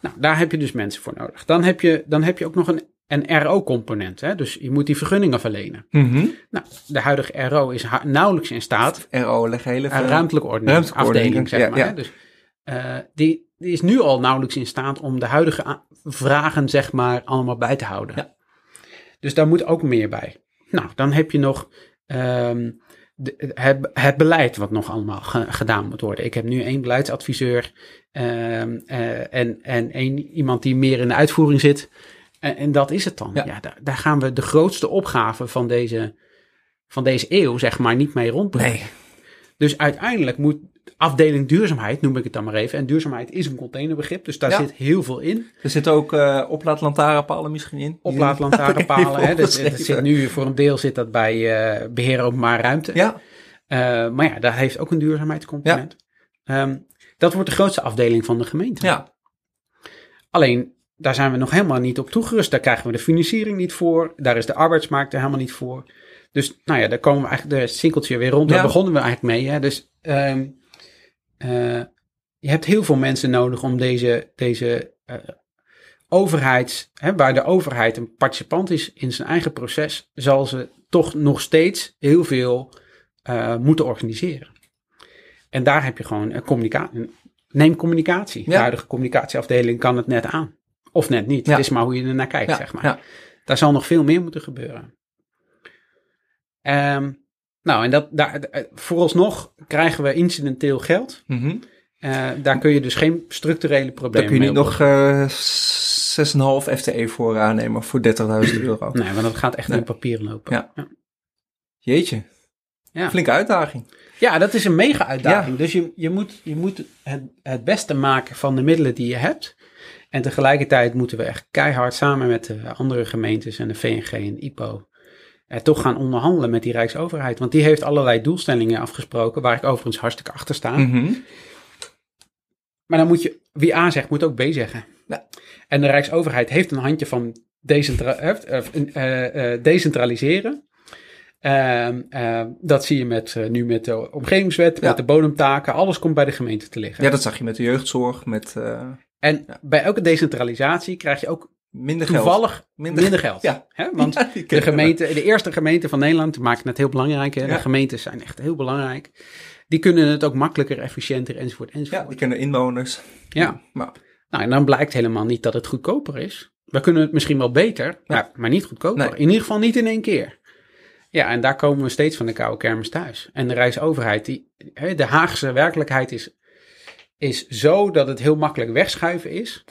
Nou, daar heb je dus mensen voor nodig. Dan heb je, dan heb je ook nog een, een RO-component. Hè? Dus je moet die vergunningen verlenen. Mhm. Nou, de huidige RO is nauwelijks in staat RO, leg heel even. een ruimtelijke ordening, ruimtelijke ordening, afdeling, zeg maar. Hè? Dus, eh, die, die is nu al nauwelijks in staat om de huidige vragen, zeg maar, allemaal bij te houden. Ja. Dus daar moet ook meer bij. Nou, dan heb je nog ehm, de, het, het beleid wat nog allemaal ge- gedaan moet worden. Ik heb nu één beleidsadviseur ehm, eh, en, en één iemand die meer in de uitvoering zit. En, en dat is het dan. Ja. Ja. daar, daar gaan we de grootste opgave van deze, van deze eeuw, zeg maar, niet mee rondbrengen. Nee. Dus uiteindelijk moet afdeling duurzaamheid, noem ik het dan maar even. En duurzaamheid is een containerbegrip, dus daar Ja. zit heel veel in. Er zitten ook eh oplaadlantaarnpalen misschien in. Oplaadlantaarnpalen. (laughs) hè, dat, zit nu voor een deel zit dat bij eh beheer openbare ruimte. Ja, Eh, maar ja, dat heeft ook een duurzaamheidscomponent. Ehm, dat wordt de grootste afdeling van de gemeente. ja. Alleen, daar zijn we nog helemaal niet op toegerust. Daar krijgen we de financiering niet voor. Daar is de arbeidsmarkt er helemaal niet voor. Dus nou ja, daar komen we eigenlijk de cirkeltje weer rond. Daar Ja. begonnen we eigenlijk mee. Hè? Dus ehm, eh, je hebt heel veel mensen nodig om deze, deze eh, overheid, hè, waar de overheid een participant is in zijn eigen proces, zal ze toch nog steeds heel veel eh, moeten organiseren. En daar heb je gewoon communicatie. Neem communicatie. De huidige communicatieafdeling kan het net aan. Of net niet. Ja. Het is maar hoe je er naar kijkt, Ja, zeg maar. ja. Daar zal nog veel meer moeten gebeuren. Ehm, nou, en dat, daar, eh, vooralsnog krijgen we incidenteel geld. Mhm. Eh, daar kun je dus geen structurele Dan problemen kun je niet mee nog eh 6,5 FTE voor aannemen voor 30.000 euro. Nee, want dat gaat echt Nee. in papier lopen. Ja. Jeetje. Ja. Flinke uitdaging. Ja, dat is een mega uitdaging. Dus je, je moet, je moet het, het beste maken van de middelen die je hebt. En tegelijkertijd moeten we echt keihard samen met de andere gemeentes en de VNG en IPO eh, toch gaan onderhandelen met die Rijksoverheid. Want die heeft allerlei doelstellingen afgesproken, waar ik overigens hartstikke achter sta. Mhm. Maar dan moet je, wie A zegt, moet ook B zeggen. Ja. En de Rijksoverheid heeft een handje van decentra eh, eh, eh, decentraliseren. Ehm, dat zie je met, nu met de omgevingswet, Ja. met de bodemtaken. Alles komt bij de gemeente te liggen. Ja, dat zag je met de jeugdzorg, met en ja. bij elke decentralisatie krijg je ook minder geld. toevallig Minder- minder, geld. Ja. Hè? Want Ja, de, gemeente, de eerste gemeente van Nederland, maakt het heel belangrijk. Hè? Ja. De gemeentes zijn echt heel belangrijk. Die kunnen het ook makkelijker, efficiënter enzovoort Ja, enzovoort. die kennen inwoners. ja. Maar, Nou, en dan blijkt helemaal niet dat het goedkoper is. We kunnen het misschien wel beter, maar, maar niet goedkoper. Nee. In ieder geval niet in één keer. Ja, en daar komen we steeds van de koude kermis thuis. En de Rijksoverheid, die, de Haagse werkelijkheid is, is zo dat het heel makkelijk wegschuiven is.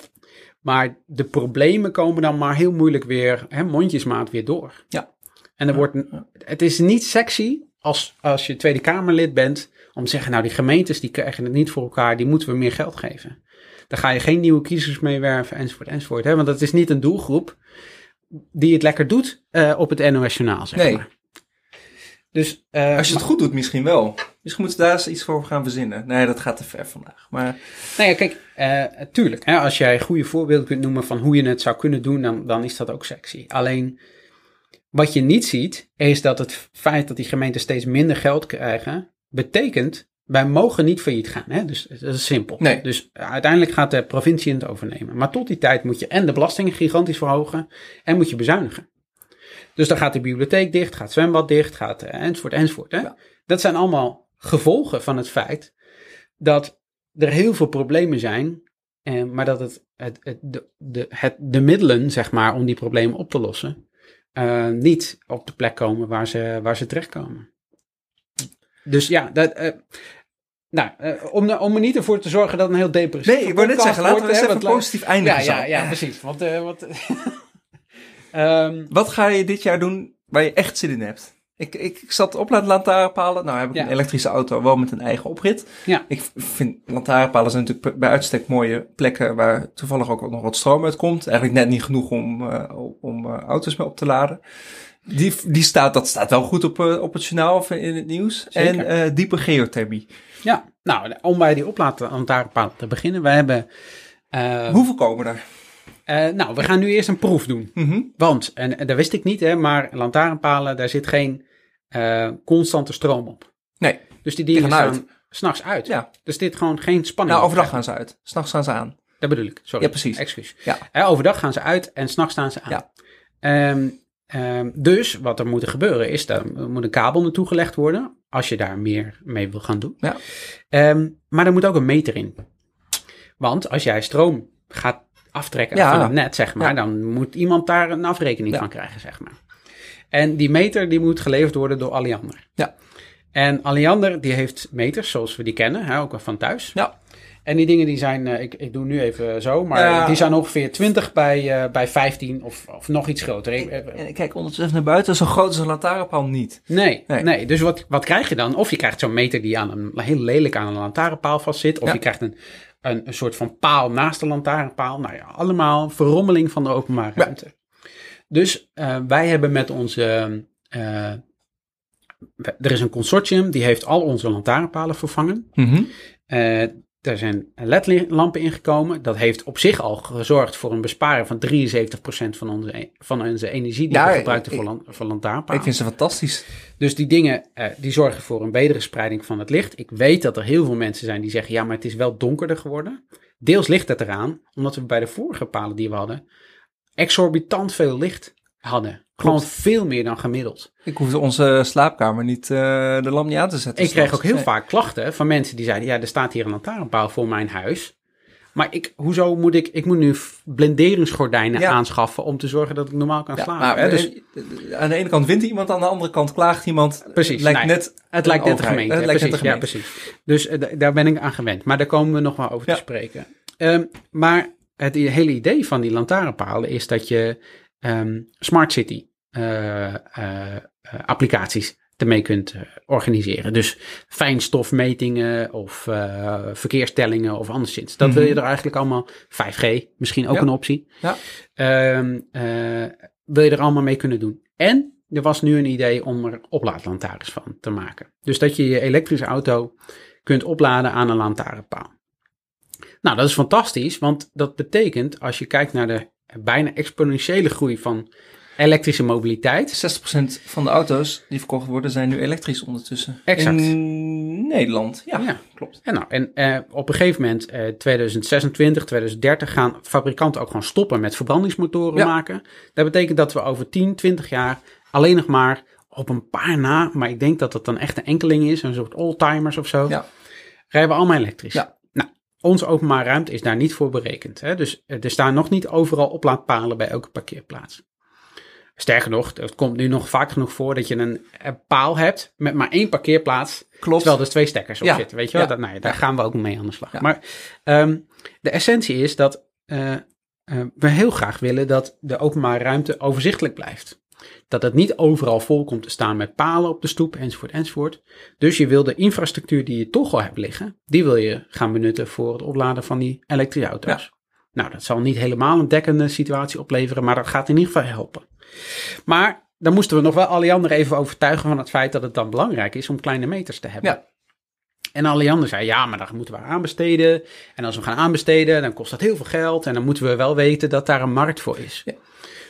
Maar de problemen komen dan maar heel moeilijk weer, hè, mondjesmaat weer door. Ja. En er wordt, het is niet sexy als, als je Tweede Kamerlid bent om te zeggen, nou die gemeentes die krijgen het niet voor elkaar, die moeten we meer geld geven. Daar ga je geen nieuwe kiezers mee werven, enzovoort, enzovoort. Hè? Want dat is niet een doelgroep die het lekker doet eh, op het NOS Journaal, zeg Nee. maar. Dus, eh, als je het goed doet, misschien wel. Misschien moeten we daar eens iets voor gaan verzinnen. Nee, dat gaat te ver vandaag. Maar Nou ja, kijk, eh, tuurlijk, hè, als jij goede voorbeelden kunt noemen van hoe je het zou kunnen doen, dan, dan is dat ook sexy. Alleen, wat je niet ziet, is dat het feit dat die gemeenten steeds minder geld krijgen, betekent, wij mogen niet failliet gaan. Hè? Dus dat is simpel. Nee. Dus uiteindelijk gaat de provincie het overnemen. Maar tot die tijd moet je en de belastingen gigantisch verhogen en moet je bezuinigen. Dus dan gaat de bibliotheek dicht, gaat het zwembad dicht, gaat eh, enzovoort, enzovoort. Hè? Ja. Dat zijn allemaal gevolgen van het feit dat er heel veel problemen zijn, eh, maar dat het, het, het, de, de, het, de middelen, zeg maar, om die problemen op te lossen, eh, niet op de plek komen waar ze, waar ze terechtkomen. Dus ja, dat, eh, nou, eh, om, om er niet ervoor te zorgen dat een heel depressief nee, ik wou net zeggen, laten we eens even positief Ja, eindigen. ja, zo. ja, precies. Want, wat, (laughs) Ehm, Wat ga je dit jaar doen waar je echt zin in hebt? Ik, ik, ik zat op lantaarnpalen. Nou heb ik Ja. een elektrische auto, wel met een eigen oprit. Ja. Ik vind lantaarnpalen zijn natuurlijk bij uitstek mooie plekken waar toevallig ook nog wat stroom uitkomt. Eigenlijk net niet genoeg om, eh, om eh, auto's mee op te laden. Die, die staat, dat staat wel goed op, eh, op het journaal of in het nieuws. Zeker. En diepe geothermie. ja, nou, om bij die oplaadlantaarnpalen te beginnen. We hebben... Hoeveel komen er? nou, we gaan nu eerst een proef doen. Mhm. Want, en, en dat wist ik niet, hè, maar lantaarnpalen, daar zit geen eh, constante stroom op. Nee. Dus die dingen gaan s'nachts uit. Ja. Dus dit gewoon geen spanning. Nou, overdag gaan ze uit. S'nachts gaan ze aan. Dat bedoel ik, sorry. Ja, precies. Excuus. Ja. Hè, overdag gaan ze uit en s'nachts staan ze aan. Ja. Ehm, ehm, dus wat er moet gebeuren is, dat er moet een kabel naartoe gelegd worden, als je daar meer mee wil gaan doen. Ja. Ehm, maar er moet ook een meter in. Want als jij stroom gaat aftrekken Ja. van het net, zeg maar, Ja. dan moet iemand daar een afrekening Ja. van krijgen, zeg maar. En die meter die moet geleverd worden door Alliander. Ja. En Alliander die heeft meters zoals we die kennen, hè, ook van thuis. Ja. En die dingen die zijn, eh, ik, ik doe nu even zo, maar Ja. die zijn ongeveer 20 bij, eh, bij 15 of, of nog iets groter. Ik- eh, En ik kijk ondertussen naar buiten, zo groot is een lantaarnpaal niet. Nee, Nee. nee. dus wat, wat krijg je dan? Of je krijgt zo'n meter die aan een, heel lelijk aan een lantaarnpaal vastzit. Of Ja. je krijgt een, een, een soort van paal naast de lantaarnpaal. Nou ja, allemaal verrommeling van de openbare Ja. Dus eh, wij hebben met onze... eh, er is een consortium die heeft al onze lantaarnpalen vervangen. Mhm. Eh, er zijn LED-lampen ingekomen. Dat heeft op zich al gezorgd voor een besparing van 73% van onze, e- van onze energie die Ja, we gebruikten ik- voor, lan, voor lantaarnpalen. Ik vind ze fantastisch. Dus die dingen die zorgen voor een betere spreiding van het licht. Ik weet dat er heel veel mensen zijn die zeggen: ja, maar het is wel donkerder geworden. Deels ligt het eraan, omdat we bij de vorige palen die we hadden exorbitant veel licht hadden. Gewoon veel meer dan gemiddeld. Ik hoefde onze slaapkamer niet eh, de lamp niet aan te zetten. Ik kreeg ook heel Nee. vaak klachten van mensen die zeiden: ja, er staat hier een lantaarnpaal voor mijn huis. Maar ik, hoezo moet ik, ik moet nu blenderingsgordijnen Ja. aanschaffen om te zorgen dat ik normaal kan Ja, slapen. maar, hè? Dus aan de ene kant wint iemand, aan de andere kant klaagt iemand. Precies, Het lijkt nee, net Het lijkt net de gemeente. Het lijkt net precies, ja, precies. Dus eh, daar ben ik aan gewend. Maar daar komen we nog wel over te spreken. Ehm, maar het hele idee van die lantaarnpalen is dat je ehm, smart city eh, eh, eh, applicaties ermee kunt organiseren. Dus fijnstofmetingen of eh, verkeerstellingen of anderszins. Dat wil je Mhm. er eigenlijk allemaal, 5G misschien ook Ja. een optie. Ja. Ehm, eh, wil je er allemaal mee kunnen doen. En er was nu een idee om er oplaadlantaarns van te maken. Dus dat je je elektrische auto kunt opladen aan een lantaarnpaal. Nou, dat is fantastisch, want dat betekent als je kijkt naar de bijna exponentiële groei van elektrische mobiliteit. 60% van de auto's die verkocht worden zijn nu elektrisch ondertussen. Exact. In Nederland, ja, Ja. klopt. En, nou, en eh, op een gegeven moment, eh 2026, 2030, gaan fabrikanten ook gewoon stoppen met verbrandingsmotoren Ja. maken. Dat betekent dat we over 10, 20 jaar alleen nog maar op een paar na, maar ik denk dat dat dan echt een enkeling is, een soort oldtimers of zo, Ja. rijden we allemaal elektrisch. Ja. Onze openbare ruimte is daar niet voor berekend. Hè? Dus eh, er staan nog niet overal oplaadpalen bij elke parkeerplaats. Sterker nog, het komt nu nog vaak genoeg voor dat je een, een paal hebt met maar één parkeerplaats. Klopt. Terwijl er twee stekkers op Ja. zitten. Weet je wel? Ja. Dat, nou ja, daar gaan we ook mee aan de slag. Maar ehm, de essentie is dat eh, eh, we heel graag willen dat de openbare ruimte overzichtelijk blijft. Dat het niet overal vol komt te staan met palen op de stoep enzovoort enzovoort. Dus je wil de infrastructuur die je toch al hebt liggen, die wil je gaan benutten voor het opladen van die elektrische auto's. Nou, dat zal niet helemaal een dekkende situatie opleveren, maar dat gaat in ieder geval helpen. Maar dan moesten we nog wel Alliander even overtuigen van het feit dat het dan belangrijk is om kleine meters te hebben. Ja. En Alliander zei, ja, maar daar moeten we aanbesteden. En als we gaan aanbesteden, dan kost dat heel veel geld. En dan moeten we wel weten dat daar een markt voor is. Ja.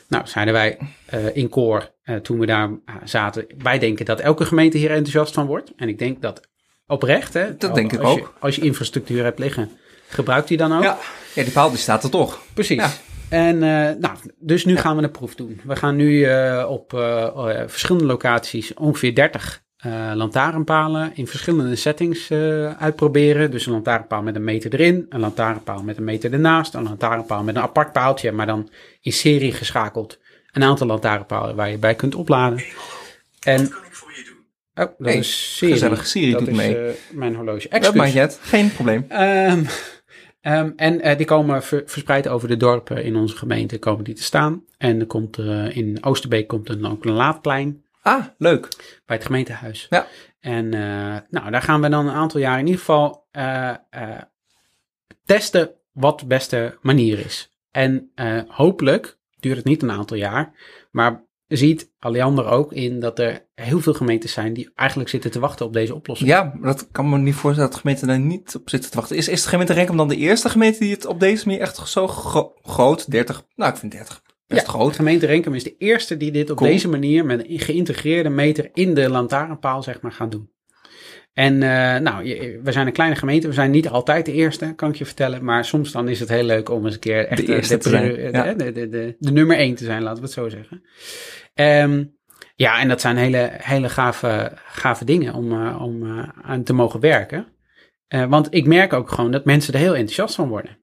Nou, zeiden wij eh, in koor, eh, toen we daar eh, zaten, wij denken dat elke gemeente hier enthousiast van wordt. En ik denk dat oprecht, hè. Dat denk ik je- ook. als je infrastructuur hebt liggen, gebruik die dan ook. Ja. ja, die paal die staat er toch. Precies. Ja. En nou, dus nu gaan we een proef doen. We gaan nu op verschillende locaties ongeveer 30 eh lantaarnpalen in verschillende settings eh, uitproberen. Dus een lantaarnpaal met een meter erin, een lantaarnpaal met een meter ernaast, een lantaarnpaal met een apart paaltje, maar dan in serie geschakeld. Een aantal lantaarnpalen waar je bij kunt opladen. En, Wat kan ik voor je doen? oh, dat Hey, is Siri. gezellig, Siri dat doet is, mee. eh, mijn horloge. Dat Excuus. maakt. Geen probleem. Ehm, ehm, en die komen ver- verspreid over de dorpen in onze gemeente komen die te staan. En er komt eh, in Oosterbeek komt er ook een laadplein Ah, leuk. bij het gemeentehuis. Ja. En eh, nou, daar gaan we dan een aantal jaar in ieder geval eh, eh, testen wat de beste manier is. En hopelijk duurt het niet een aantal jaar, maar ziet Alliander ook in dat er heel veel gemeentes zijn die eigenlijk zitten te wachten op deze oplossing. Ja, dat kan me niet voorstellen dat de gemeente daar niet op zit te wachten. Is, is de gemeente Renkum dan de eerste gemeente die het op deze manier echt zo gro- groot, 30, nou ik vind 30 best Ja, groot. De gemeente Renkum is de eerste die dit op Cool. deze manier met een geïntegreerde meter in de lantaarnpaal zeg maar gaat doen. En eh, nou, je- we zijn een kleine gemeente, we zijn niet altijd de eerste, kan ik je vertellen. Maar soms dan is het heel leuk om eens een keer echt De eh, eerste de, ja. de, de, nummer één te zijn, laten we het zo zeggen. Ehm, ja, en dat zijn hele, hele gave, gave dingen om, eh, om aan te mogen werken. Want ik merk ook gewoon dat mensen er heel enthousiast van worden.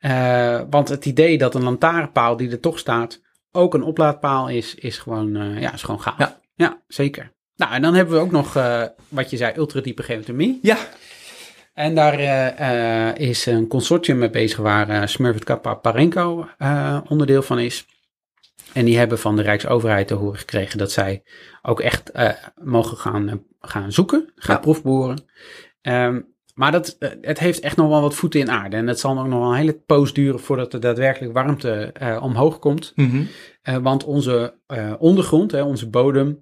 Uh, want het idee dat een lantaarnpaal die er toch staat ook een oplaadpaal is, is gewoon, uh, ja, is gewoon gaaf. Ja. ja, zeker. Nou, en dan hebben we ook nog wat je zei, ultradiepe geothermie. Ja. En daar is een consortium mee bezig waar Smurfit Kappa Parenco onderdeel van is. En die hebben van de Rijksoverheid te horen gekregen dat zij ook echt mogen gaan, gaan zoeken, gaan ja. proefboren. Um, maar dat, het heeft echt nog wel wat voeten in aarde. En het zal ook nog wel een hele poos duren voordat er daadwerkelijk warmte uh, omhoog komt. Mm -hmm. uh, want onze uh, ondergrond, hè, onze bodem,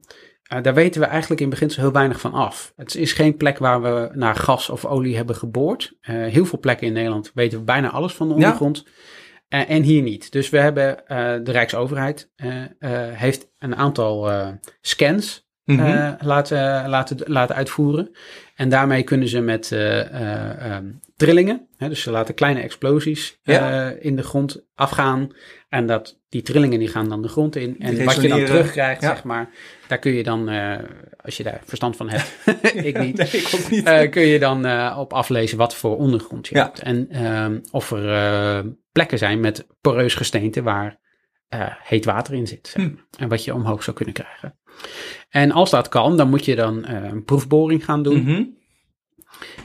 daar weten we eigenlijk in beginsel heel weinig van af. Het is geen plek waar we naar gas of olie hebben geboord. heel veel plekken in Nederland weten we bijna alles van de ondergrond. Ja. en hier niet. Dus we hebben de Rijksoverheid heeft een aantal scans Mm -hmm. laten, laten, laten uitvoeren. En daarmee kunnen ze met uh, uh, um, trillingen, hè, dus ze laten kleine explosies ja. in de grond afgaan. En dat, die trillingen die gaan dan de grond in. En wat je dan terugkrijgt, ja. zeg maar, daar kun je dan, als je daar verstand van hebt, (laughs) ik niet, nee, ik ook niet. kun je dan op aflezen wat voor ondergrond je ja. hebt. En um, of er plekken zijn met poreus gesteente waar heet water in zit. Zeg maar. hm. En wat je omhoog zou kunnen krijgen. En als dat kan, dan moet je dan uh, een proefboring gaan doen. Mm -hmm.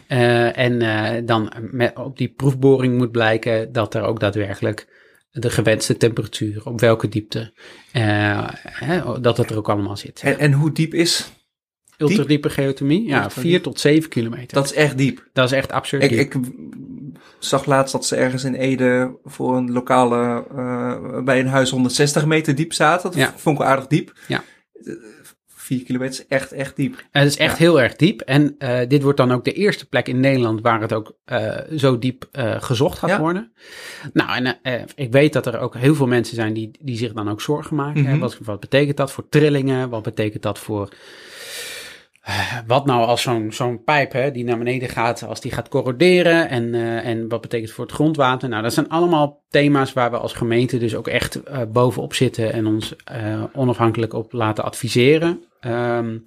uh, en uh, dan met, op die proefboring moet blijken dat er ook daadwerkelijk de gewenste temperatuur, op welke diepte, hè, dat het er ook allemaal zit. En, en hoe diep is Ultradiepe geothermie? Ja, 4 tot 7 kilometer. Dat is echt diep. Dat is echt absurd ik, diep. Ik zag laatst dat ze ergens in Ede voor een lokale, bij een huis 160 meter diep zaten. Dat ja. vond ik aardig diep. Ja. 4 kilometer is echt, echt diep. Het is echt ja. heel erg diep. En uh, dit wordt dan ook de eerste plek in Nederland waar het ook uh, zo diep uh, gezocht gaat Ja. worden. Nou, en ik weet dat er ook heel veel mensen zijn die, die zich dan ook zorgen maken. Mhm. Hè? Wat, wat betekent dat voor trillingen? Wat betekent dat voor... eh, Wat nou als zo'n zo'n pijp hè, die naar beneden gaat, als die gaat corroderen en, uh, en wat betekent het voor het grondwater? Nou, dat zijn allemaal thema's waar we als gemeente dus ook echt uh, bovenop zitten en ons uh, onafhankelijk op laten adviseren. Um,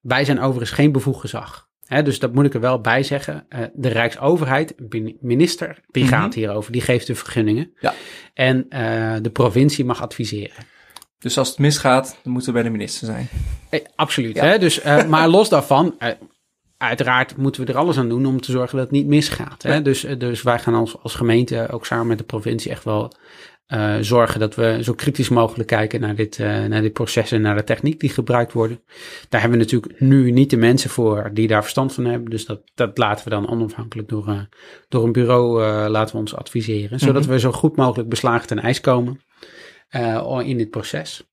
wij zijn overigens geen bevoegd gezag. Hè, dus dat moet ik er wel bij zeggen. De Rijksoverheid, minister, die Mhm. gaat hierover, die geeft de vergunningen. Ja. En de provincie mag adviseren. Dus als het misgaat, dan moeten we bij de minister zijn. Eh, absoluut. Ja. Hè? Dus, uh, (laughs) maar los daarvan, uh, uiteraard moeten we er alles aan doen om te zorgen dat het niet misgaat. Hè? Ja. Dus, dus wij gaan als, als gemeente ook samen met de provincie echt wel uh, zorgen dat we zo kritisch mogelijk kijken naar dit, uh, naar dit proces en naar de techniek die gebruikt worden. Daar hebben we natuurlijk nu niet de mensen voor die daar verstand van hebben. Dus dat, dat laten we dan onafhankelijk door, uh, door een bureau laten we ons adviseren. Zodat Mhm. we zo goed mogelijk beslagen ten ijs komen uh, in dit proces.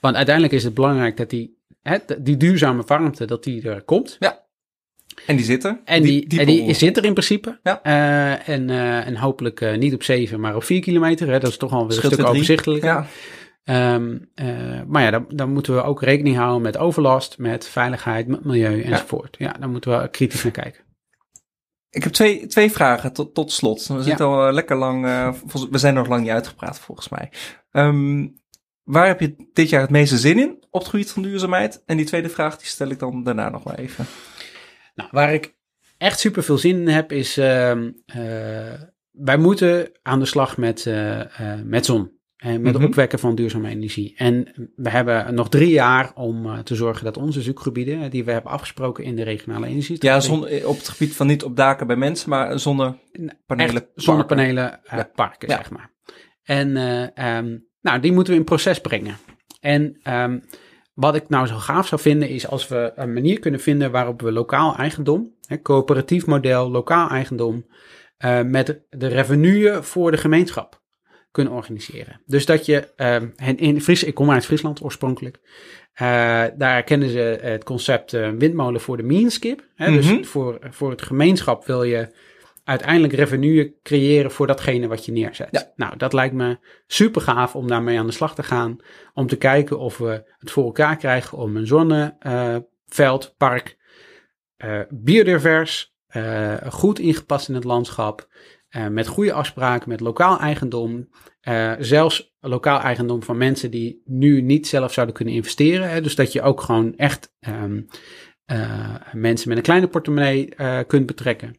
Want uiteindelijk is het belangrijk dat die, hè, die duurzame warmte, dat die er komt. Ja. En die zit er. En die, die en die zit er in principe. Ja. Uh, en, uh, en hopelijk uh, niet op 7, maar op 4 kilometer. Hè. Dat is toch al een stuk er overzichtelijker. Ja. Um, maar ja, dan, dan, moeten we ook rekening houden met overlast, met veiligheid, met milieu enzovoort. Ja, ja daar moeten we kritisch naar kijken. Ik heb twee, twee vragen tot, tot slot. We zitten Ja. al uh, lekker lang, uh, we zijn nog lang niet uitgepraat volgens mij. Um, waar heb je dit jaar het meeste zin in op het gebied van duurzaamheid? En die tweede vraag die stel ik dan daarna nog wel even. Nou, waar ik echt super veel zin in heb is, uh, wij moeten aan de slag met, met zon. En met Mhm. het opwekken van duurzame energie. En we hebben nog drie jaar om uh, te zorgen dat onze zoekgebieden, die we hebben afgesproken in de regionale energie. Ja, zon, op het gebied van niet op daken bij mensen, maar zonnepanelen. Zonnepanelen uh, Ja. parken, Ja. zeg maar. En uh, um, nou, die moeten we in proces brengen. En um, wat ik nou zo gaaf zou vinden is als we een manier kunnen vinden waarop we lokaal eigendom, hè, coöperatief model, lokaal eigendom, uh, met de revenue voor de gemeenschap kunnen organiseren. Dus dat je, uh, in Fries, ik kom uit Friesland oorspronkelijk, uh, daar kennen ze het concept uh, windmolen voor de meanskip. Hè? Mhm. Dus voor, voor het gemeenschap wil je uiteindelijk revenue creëren voor datgene wat je neerzet. Ja. Nou, dat lijkt me super gaaf om daarmee aan de slag te gaan. Om te kijken of we het voor elkaar krijgen om een zonneveld, park, uh, biodivers, uh, goed ingepast in het landschap. Uh, met goede afspraken, met lokaal eigendom. Uh, zelfs lokaal eigendom van mensen die nu niet zelf zouden kunnen investeren. Hè? Dus dat je ook gewoon echt um, mensen met een kleine portemonnee kunt betrekken.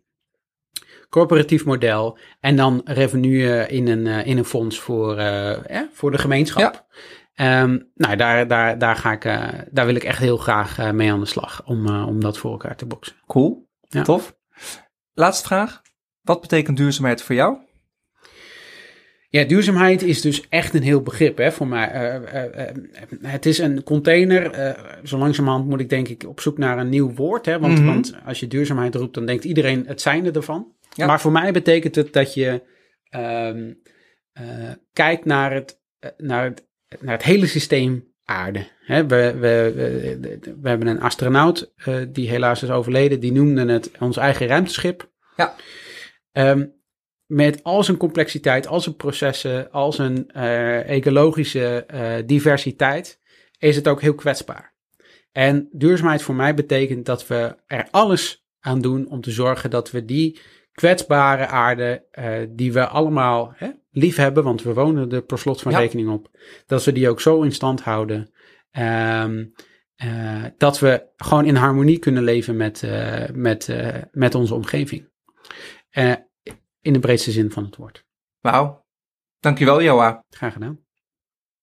Corporatief model en dan revenue in een, in een fonds voor, eh, voor de gemeenschap. Ja. Ehm, nou, daar, daar, daar, ga ik, daar wil ik echt heel graag mee aan de slag om, om dat voor elkaar te boksen. Cool, ja. tof. Laatste vraag. Wat betekent duurzaamheid voor jou? Ja, duurzaamheid is dus echt een heel begrip hè, voor mij. Uh, uh, het is een container. zo langzamerhand moet ik denk ik op zoek naar een nieuw woord. Hè, want, mhm. want als je duurzaamheid roept, dan denkt iedereen het zijnde ervan. Maar voor mij betekent het dat je ehm, kijkt naar het, naar, het, naar het hele systeem aarde. Hè, we, we, we, we, hebben een astronaut die helaas is overleden. Die noemde het ons eigen ruimteschip. Ja. Ehm, met al zijn complexiteit, al zijn processen, al zijn uh, ecologische uh, diversiteit, is het ook heel kwetsbaar. En duurzaamheid voor mij betekent dat we er alles aan doen om te zorgen dat we die kwetsbare aarde, uh, die we allemaal hè, lief hebben, want we wonen er per slot van rekening op, dat we die ook zo in stand houden. Um, dat we gewoon in harmonie kunnen leven met, met, met onze omgeving. Uh, in de breedste zin van het woord. Wauw. Dankjewel, Joa. Graag gedaan.